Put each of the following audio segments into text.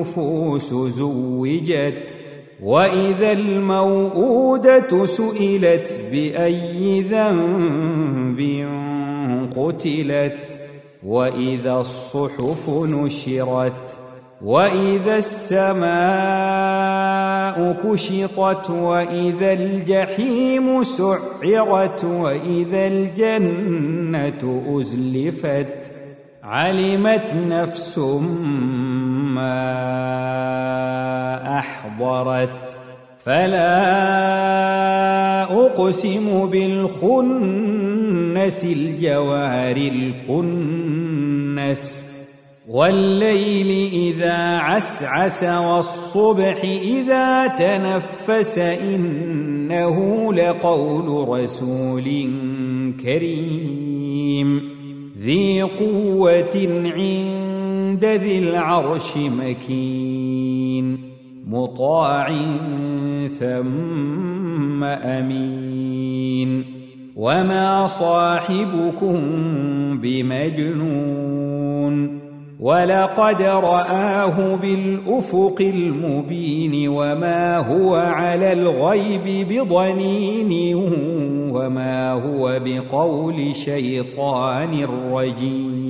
النفوس زوجت وإذا الموءودة سئلت بأي ذنب قتلت وإذا الصحف نشرت وإذا السماء كشطت وإذا الجحيم سعرت وإذا الجنة أزلفت علمت نفس ما أحضرت. فلا أقسم بالخنس الجوار الكنس. والليل إذا عسعس والصبح إذا تنفس إنه لقول رسول كريم. ذي قوة عند ذي العرش مكين مطاع ثم أمين. وما صاحبكم بمجنون ولقد رآه بالأفق المبين وما هو على الغيب بضنين وما هو بقول شيطان رجيم.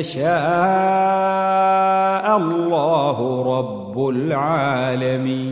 يشاء الله رب العالمين.